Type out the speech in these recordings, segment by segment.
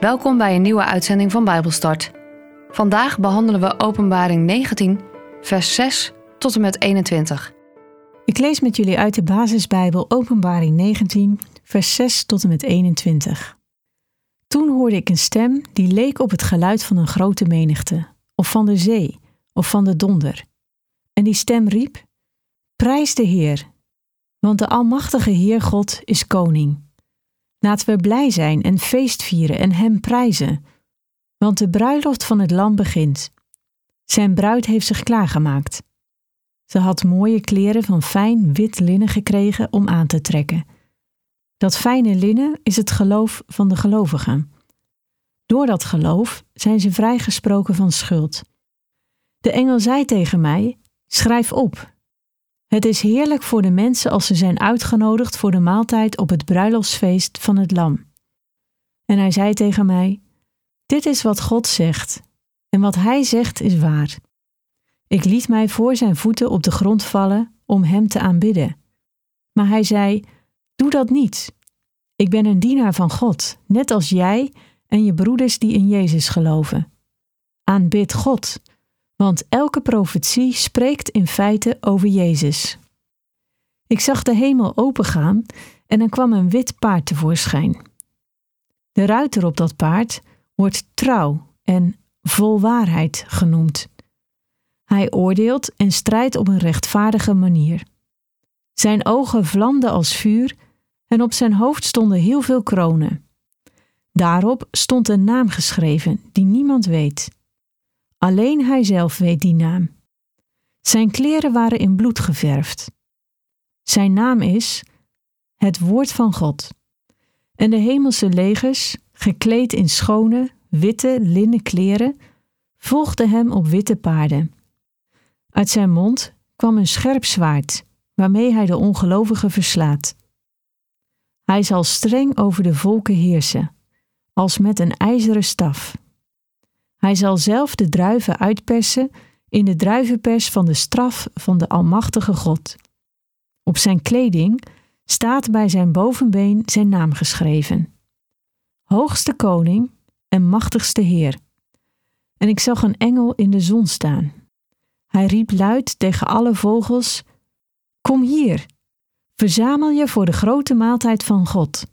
Welkom bij een nieuwe uitzending van Bijbelstart. Vandaag behandelen we Openbaring 19, vers 6 tot en met 21. Ik lees met jullie uit de basisbijbel Openbaring 19, vers 6 tot en met 21. Toen hoorde ik een stem die leek op het geluid van een grote menigte, of van de zee, of van de donder. En die stem riep: Prijs de Heer, want de Almachtige Heer God is koning. Laten we blij zijn en feest vieren en Hem prijzen, want de bruiloft van het Lam begint. Zijn bruid heeft zich klaargemaakt. Ze had mooie kleren van fijn wit linnen gekregen om aan te trekken. Dat fijne linnen is het geloof van de gelovigen. Door dat geloof zijn ze vrijgesproken van schuld. De engel zei tegen mij: Schrijf op. Het is heerlijk voor de mensen als ze zijn uitgenodigd voor de maaltijd op het bruiloftsfeest van het Lam. En hij zei tegen mij: Dit is wat God zegt, en wat Hij zegt is waar. Ik liet mij voor zijn voeten op de grond vallen om Hem te aanbidden. Maar hij zei: Doe dat niet. Ik ben een dienaar van God, net als jij en je broeders die in Jezus geloven. Aanbid God, want elke profetie spreekt in feite over Jezus. Ik zag de hemel opengaan en er kwam een wit paard tevoorschijn. De ruiter op dat paard wordt trouw en vol waarheid genoemd. Hij oordeelt en strijdt op een rechtvaardige manier. Zijn ogen vlamden als vuur en op zijn hoofd stonden heel veel kronen. Daarop stond een naam geschreven die niemand weet. Alleen hij zelf weet die naam. Zijn kleren waren in bloed geverfd. Zijn naam is het Woord van God. En de hemelse legers, gekleed in schone, witte, linnen kleren, volgden hem op witte paarden. Uit zijn mond kwam een scherp zwaard, waarmee hij de ongelovigen verslaat. Hij zal streng over de volken heersen, als met een ijzeren staf. Hij zal zelf de druiven uitpersen in de druivenpers van de straf van de Almachtige God. Op zijn kleding staat bij zijn bovenbeen zijn naam geschreven: Hoogste Koning en Machtigste Heer. En ik zag een engel in de zon staan. Hij riep luid tegen alle vogels: Kom hier, verzamel je voor de grote maaltijd van God.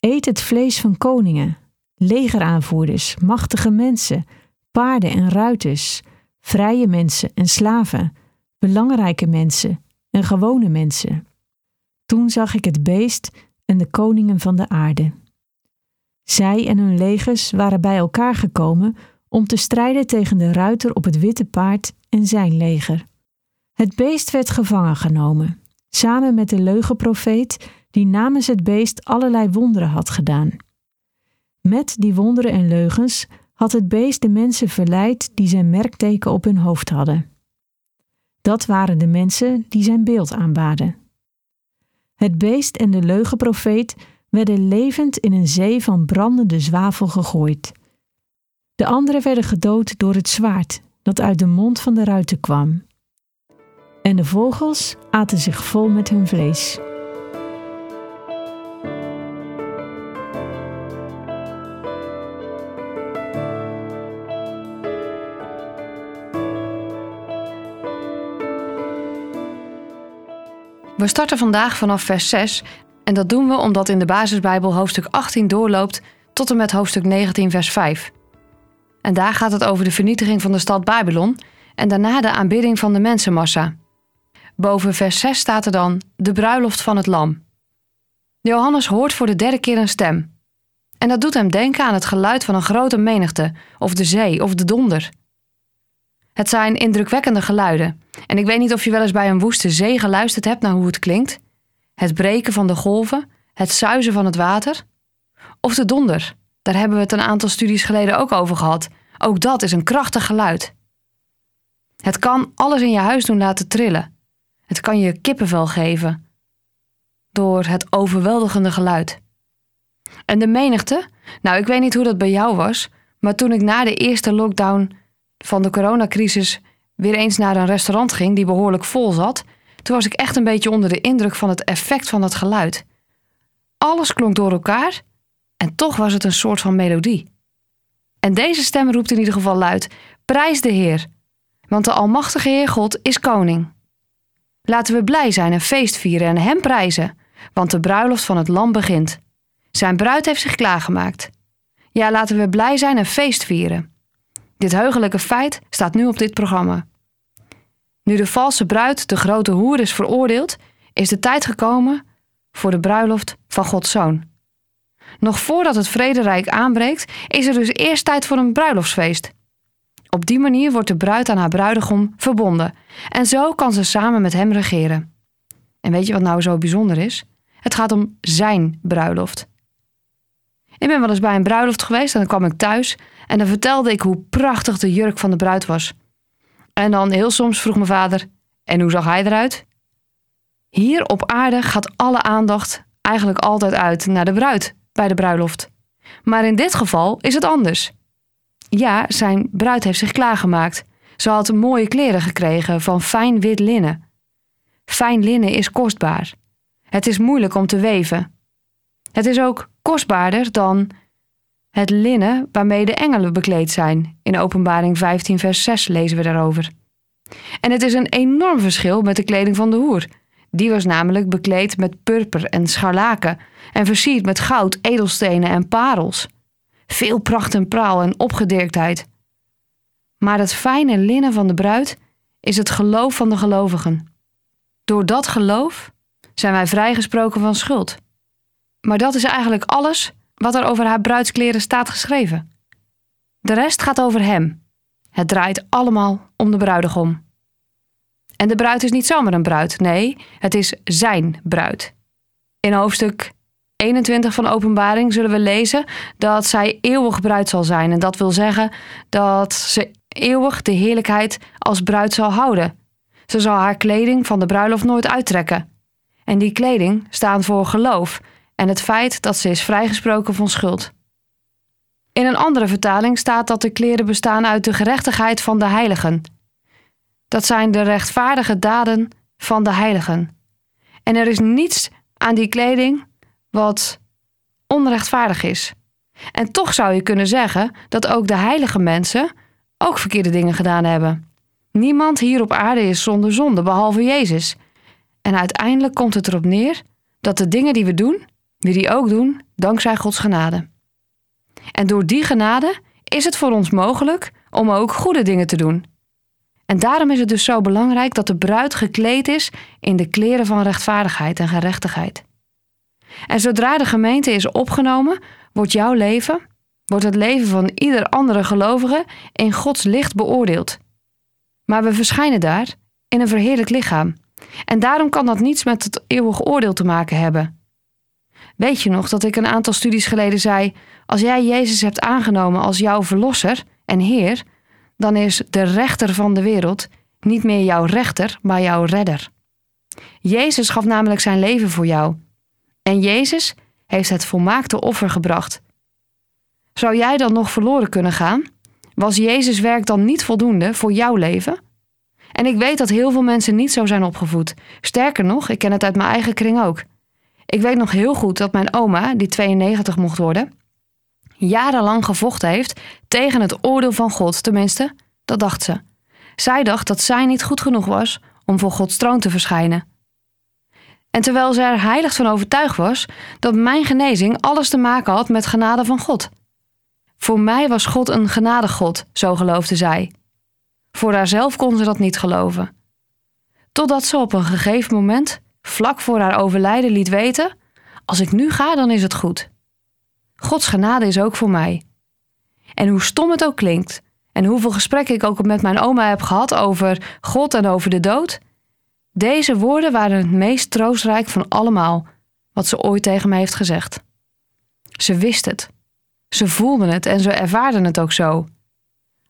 Eet het vlees van koningen legeraanvoerders, machtige mensen, paarden en ruiters, vrije mensen en slaven, belangrijke mensen en gewone mensen. Toen zag ik het beest en de koningen van de aarde. Zij en hun legers waren bij elkaar gekomen om te strijden tegen de ruiter op het witte paard en zijn leger. Het beest werd gevangen genomen, samen met de leugenprofeet die namens het beest allerlei wonderen had gedaan. Met die wonderen en leugens had het beest de mensen verleid die zijn merkteken op hun hoofd hadden. Dat waren de mensen die zijn beeld aanbaden. Het beest en de leugenprofeet werden levend in een zee van brandende zwavel gegooid. De anderen werden gedood door het zwaard dat uit de mond van de ruiter kwam. En de vogels aten zich vol met hun vlees. We starten vandaag vanaf vers 6 en dat doen we omdat in de basisbijbel hoofdstuk 18 doorloopt tot en met hoofdstuk 19 vers 5. En daar gaat het over de vernietiging van de stad Babylon en daarna de aanbidding van de mensenmassa. Boven vers 6 staat er dan de bruiloft van het lam. Johannes hoort voor de derde keer een stem. En dat doet hem denken aan het geluid van een grote menigte, of de zee, of de donder. Het zijn indrukwekkende geluiden. En ik weet niet of je wel eens bij een woeste zee geluisterd hebt naar hoe het klinkt. Het breken van de golven, het suizen van het water. Of de donder. Daar hebben we het een aantal studies geleden ook over gehad. Ook dat is een krachtig geluid. Het kan alles in je huis doen laten trillen. Het kan je kippenvel geven. Door het overweldigende geluid. En de menigte? Nou, ik weet niet hoe dat bij jou was, maar toen ik na de eerste lockdown van de coronacrisis weer eens naar een restaurant ging die behoorlijk vol zat, toen was ik echt een beetje onder de indruk van het effect van het geluid. Alles klonk door elkaar En toch was het een soort van melodie. En deze stem roept in ieder geval luid: Prijs de Heer, want de Almachtige Heer God is koning. Laten we blij zijn en feest vieren en Hem prijzen, want de bruiloft van het Lam begint. Zijn bruid heeft zich klaargemaakt. Ja, laten we blij zijn en feest vieren. Dit heugelijke feit staat nu op dit programma. Nu de valse bruid, de grote hoer, is veroordeeld, is de tijd gekomen voor de bruiloft van Gods Zoon. Nog voordat het vrederijk aanbreekt, is er dus eerst tijd voor een bruiloftsfeest. Op die manier wordt de bruid aan haar bruidegom verbonden en zo kan ze samen met hem regeren. En weet je wat nou zo bijzonder is? Het gaat om zijn bruiloft. Ik ben wel eens bij een bruiloft geweest en dan kwam ik thuis en dan vertelde ik hoe prachtig de jurk van de bruid was. En dan heel soms vroeg mijn vader: En hoe zag hij eruit? Hier op aarde gaat alle aandacht eigenlijk altijd uit naar de bruid bij de bruiloft. Maar in dit geval is het anders. Ja, zijn bruid heeft zich klaargemaakt. Ze had mooie kleren gekregen van fijn wit linnen. Fijn linnen is kostbaar. Het is moeilijk om te weven. Het is ook kostbaarder dan het linnen waarmee de engelen bekleed zijn. In Openbaring 15, vers 6 lezen we daarover. En het is een enorm verschil met de kleding van de hoer. Die was namelijk bekleed met purper en scharlaken en versierd met goud, edelstenen en parels. Veel pracht en praal en opgedirktheid. Maar het fijne linnen van de bruid is het geloof van de gelovigen. Door dat geloof zijn wij vrijgesproken van schuld. Maar dat is eigenlijk alles wat er over haar bruidskleren staat geschreven. De rest gaat over hem. Het draait allemaal om de bruidegom. En de bruid is niet zomaar een bruid, nee, het is zijn bruid. In hoofdstuk 21 van Openbaring zullen we lezen dat zij eeuwig bruid zal zijn. En dat wil zeggen dat ze eeuwig de heerlijkheid als bruid zal houden. Ze zal haar kleding van de bruiloft nooit uittrekken. En die kleding staat voor geloof en het feit dat ze is vrijgesproken van schuld. In een andere vertaling staat dat de kleren bestaan uit de gerechtigheid van de heiligen. Dat zijn de rechtvaardige daden van de heiligen. En er is niets aan die kleding wat onrechtvaardig is. En toch zou je kunnen zeggen dat ook de heilige mensen ook verkeerde dingen gedaan hebben. Niemand hier op aarde is zonder zonde, behalve Jezus. En uiteindelijk komt het erop neer dat de dingen die we doen, we die ook doen dankzij Gods genade. En door die genade is het voor ons mogelijk om ook goede dingen te doen. En daarom is het dus zo belangrijk dat de bruid gekleed is in de kleren van rechtvaardigheid en gerechtigheid. En zodra de gemeente is opgenomen, wordt jouw leven, wordt het leven van ieder andere gelovige in Gods licht beoordeeld. Maar we verschijnen daar in een verheerlijk lichaam. En daarom kan dat niets met het eeuwige oordeel te maken hebben. Weet je nog dat ik een aantal studies geleden zei: als jij Jezus hebt aangenomen als jouw verlosser en Heer, dan is de rechter van de wereld niet meer jouw rechter, maar jouw redder. Jezus gaf namelijk zijn leven voor jou. En Jezus heeft het volmaakte offer gebracht. Zou jij dan nog verloren kunnen gaan? Was Jezus werk dan niet voldoende voor jouw leven? En ik weet dat heel veel mensen niet zo zijn opgevoed. Sterker nog, ik ken het uit mijn eigen kring ook. Ik weet nog heel goed dat mijn oma, die 92 mocht worden, jarenlang gevochten heeft tegen het oordeel van God. Tenminste, dat dacht ze. Zij dacht dat zij niet goed genoeg was om voor Gods troon te verschijnen. En terwijl zij er heilig van overtuigd was dat mijn genezing alles te maken had met genade van God. Voor mij was God een genadegod, zo geloofde zij. Voor haarzelf kon ze dat niet geloven. Totdat ze op een gegeven moment, vlak voor haar overlijden, liet weten: Als ik nu ga, dan is het goed. Gods genade is ook voor mij. En hoe stom het ook klinkt, en hoeveel gesprekken ik ook met mijn oma heb gehad over God en over de dood, deze woorden waren het meest troostrijk van allemaal wat ze ooit tegen me heeft gezegd. Ze wist het. Ze voelde het en ze ervaarde het ook zo.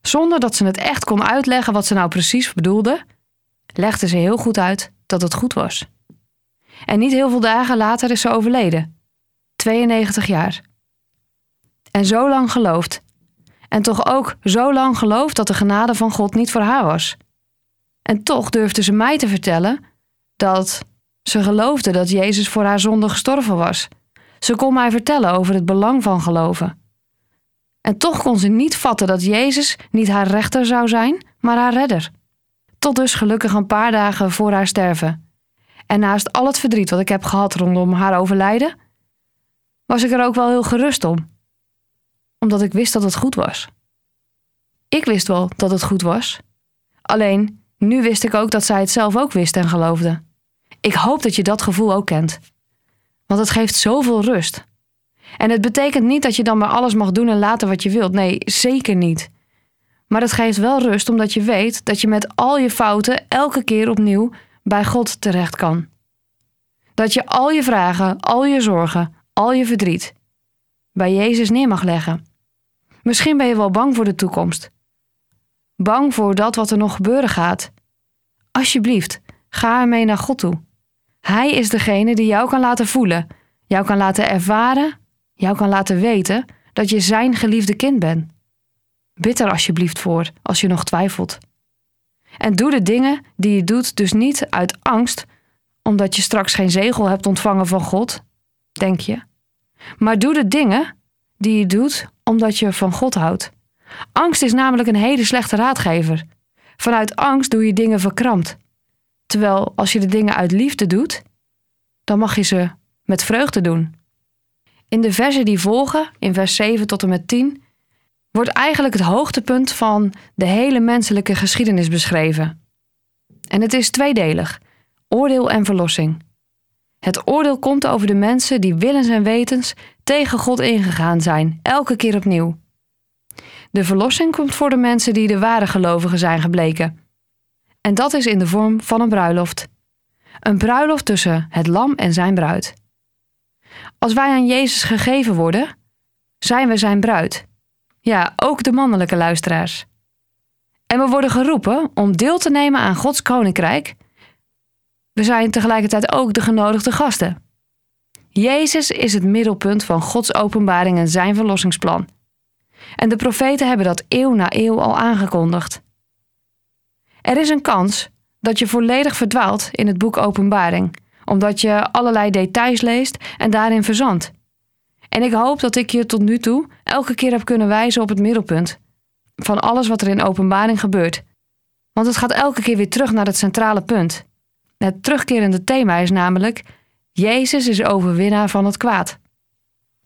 Zonder dat ze het echt kon uitleggen wat ze nou precies bedoelde, legde ze heel goed uit dat het goed was. En niet heel veel dagen later is ze overleden. 92 jaar. En zo lang geloofd. En toch ook zo lang geloofd dat de genade van God niet voor haar was. En toch durfde ze mij te vertellen dat ze geloofde dat Jezus voor haar zonde gestorven was. Ze kon mij vertellen over het belang van geloven. En toch kon ze niet vatten dat Jezus niet haar rechter zou zijn, maar haar redder. Tot dus gelukkig een paar dagen voor haar sterven. En naast al het verdriet wat ik heb gehad rondom haar overlijden, was ik er ook wel heel gerust om. Omdat ik wist dat het goed was. Ik wist wel dat het goed was. Alleen, nu wist ik ook dat zij het zelf ook wist en geloofde. Ik hoop dat je dat gevoel ook kent. Want het geeft zoveel rust. En het betekent niet dat je dan maar alles mag doen en laten wat je wilt. Nee, zeker niet. Maar het geeft wel rust omdat je weet dat je met al je fouten elke keer opnieuw bij God terecht kan. Dat je al je vragen, al je zorgen, al je verdriet bij Jezus neer mag leggen. Misschien ben je wel bang voor de toekomst. Bang voor dat wat er nog gebeuren gaat. Alsjeblieft, ga ermee naar God toe. Hij is degene die jou kan laten voelen, jou kan laten ervaren, jou kan laten weten dat je zijn geliefde kind bent. Bid er alsjeblieft voor als je nog twijfelt. En doe de dingen die je doet dus niet uit angst, omdat je straks geen zegel hebt ontvangen van God, denk je. Maar doe de dingen die je doet omdat je van God houdt. Angst is namelijk een hele slechte raadgever. Vanuit angst doe je dingen verkrampt. Terwijl als je de dingen uit liefde doet, dan mag je ze met vreugde doen. In de versen die volgen, in vers 7 tot en met 10, wordt eigenlijk het hoogtepunt van de hele menselijke geschiedenis beschreven. En het is tweedelig: oordeel en verlossing. Het oordeel komt over de mensen die willens en wetens tegen God ingegaan zijn, elke keer opnieuw. De verlossing komt voor de mensen die de ware gelovigen zijn gebleken. En dat is in de vorm van een bruiloft. Een bruiloft tussen het lam en zijn bruid. Als wij aan Jezus gegeven worden, zijn we zijn bruid. Ja, ook de mannelijke luisteraars. En we worden geroepen om deel te nemen aan Gods koninkrijk. We zijn tegelijkertijd ook de genodigde gasten. Jezus is het middelpunt van Gods openbaring en zijn verlossingsplan. En de profeten hebben dat eeuw na eeuw al aangekondigd. Er is een kans dat je volledig verdwaalt in het boek Openbaring, omdat je allerlei details leest en daarin verzandt. En ik hoop dat ik je tot nu toe elke keer heb kunnen wijzen op het middelpunt van alles wat er in Openbaring gebeurt. Want het gaat elke keer weer terug naar het centrale punt. Het terugkerende thema is namelijk: Jezus is overwinnaar van het kwaad.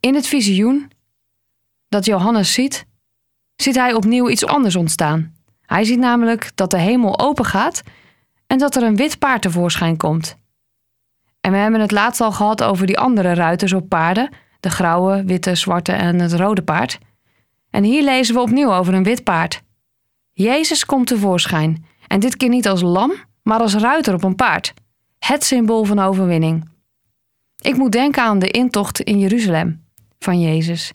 In het visioen dat Johannes ziet, ziet hij opnieuw iets anders ontstaan. Hij ziet namelijk dat de hemel open gaat en dat er een wit paard tevoorschijn komt. En we hebben het laatst al gehad over die andere ruiters op paarden: de grauwe, witte, zwarte en het rode paard. En hier lezen we opnieuw over een wit paard. Jezus komt tevoorschijn en dit keer niet als lam, maar als ruiter op een paard. Het symbool van overwinning. Ik moet denken aan de intocht in Jeruzalem van Jezus.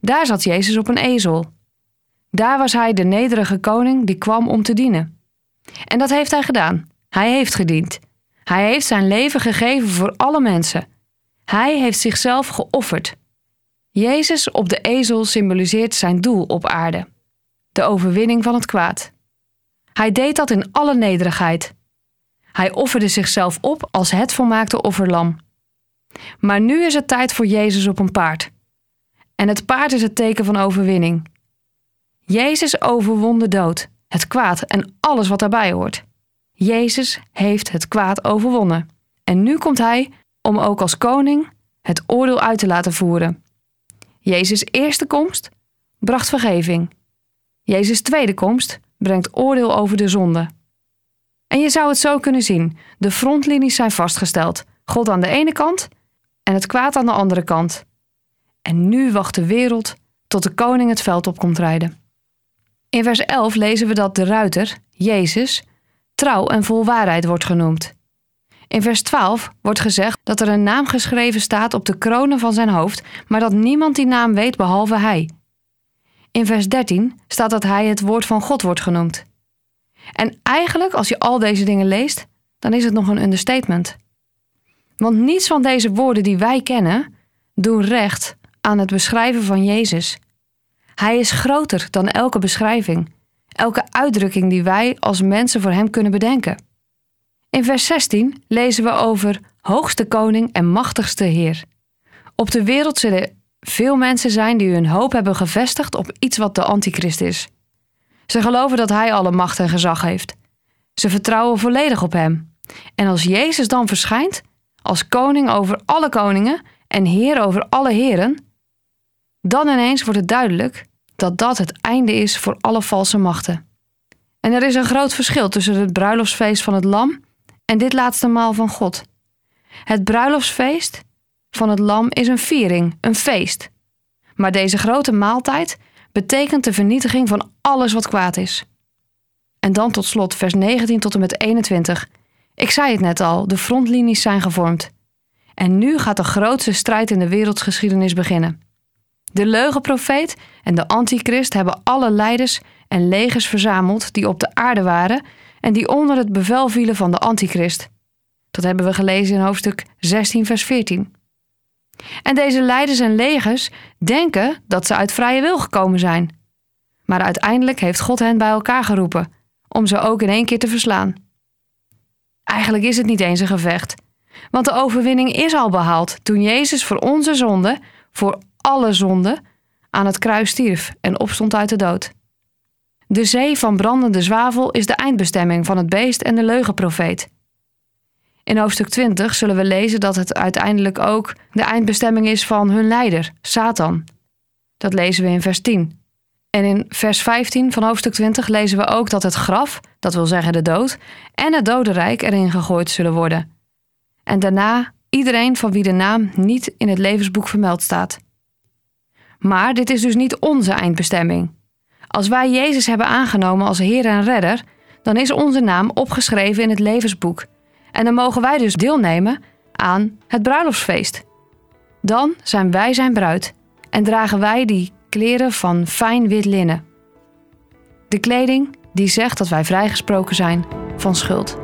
Daar zat Jezus op een ezel. Daar was hij de nederige koning die kwam om te dienen. En dat heeft hij gedaan. Hij heeft gediend. Hij heeft zijn leven gegeven voor alle mensen. Hij heeft zichzelf geofferd. Jezus op de ezel symboliseert zijn doel op aarde: de overwinning van het kwaad. Hij deed dat in alle nederigheid. Hij offerde zichzelf op als het volmaakte offerlam. Maar nu is het tijd voor Jezus op een paard. En het paard is het teken van overwinning. Jezus overwon de dood, het kwaad en alles wat daarbij hoort. Jezus heeft het kwaad overwonnen. En nu komt hij om ook als koning het oordeel uit te laten voeren. Jezus' eerste komst bracht vergeving. Jezus' tweede komst brengt oordeel over de zonde. En je zou het zo kunnen zien: de frontlinies zijn vastgesteld. God aan de ene kant en het kwaad aan de andere kant. En nu wacht de wereld tot de koning het veld op komt rijden. In vers 11 lezen we dat de ruiter, Jezus, trouw en vol waarheid wordt genoemd. In vers 12 wordt gezegd dat er een naam geschreven staat op de kronen van zijn hoofd, maar dat niemand die naam weet behalve hij. In vers 13 staat dat hij het woord van God wordt genoemd. En eigenlijk, als je al deze dingen leest, dan is het nog een understatement. Want niets van deze woorden die wij kennen doen recht aan het beschrijven van Jezus. Hij is groter dan elke beschrijving, elke uitdrukking die wij als mensen voor Hem kunnen bedenken. In vers 16 lezen we over hoogste koning en machtigste Heer. Op de wereld zullen veel mensen zijn die hun hoop hebben gevestigd op iets wat de antichrist is. Ze geloven dat hij alle macht en gezag heeft. Ze vertrouwen volledig op hem. En als Jezus dan verschijnt, als koning over alle koningen en heer over alle heren, dan ineens wordt het duidelijk dat dat het einde is voor alle valse machten. En er is een groot verschil tussen het bruiloftsfeest van het Lam en dit laatste maal van God. Het bruiloftsfeest van het Lam is een viering, een feest. Maar deze grote maaltijd betekent de vernietiging van alles wat kwaad is. En dan tot slot vers 19 tot en met 21. Ik zei het net al, de frontlinies zijn gevormd. En nu gaat de grootste strijd in de wereldgeschiedenis beginnen. De leugenprofeet en de antichrist hebben alle leiders en legers verzameld die op de aarde waren en die onder het bevel vielen van de antichrist. Dat hebben we gelezen in hoofdstuk 16, vers 14. En deze leiders en legers denken dat ze uit vrije wil gekomen zijn. Maar uiteindelijk heeft God hen bij elkaar geroepen om ze ook in één keer te verslaan. Eigenlijk is het niet eens een gevecht, want de overwinning is al behaald toen Jezus voor onze zonde, voor alle zonden, aan het kruis stierf en opstond uit de dood. De zee van brandende zwavel is de eindbestemming van het beest en de leugenprofeet. In hoofdstuk 20 zullen we lezen dat het uiteindelijk ook de eindbestemming is van hun leider, Satan. Dat lezen we in vers 10. En in vers 15 van hoofdstuk 20 lezen we ook dat het graf, dat wil zeggen de dood, en het dodenrijk erin gegooid zullen worden. En daarna iedereen van wie de naam niet in het levensboek vermeld staat. Maar dit is dus niet onze eindbestemming. Als wij Jezus hebben aangenomen als Heer en Redder, dan is onze naam opgeschreven in het levensboek. En dan mogen wij dus deelnemen aan het bruiloftsfeest. Dan zijn wij zijn bruid en dragen wij die kleren van fijn wit linnen. De kleding die zegt dat wij vrijgesproken zijn van schuld.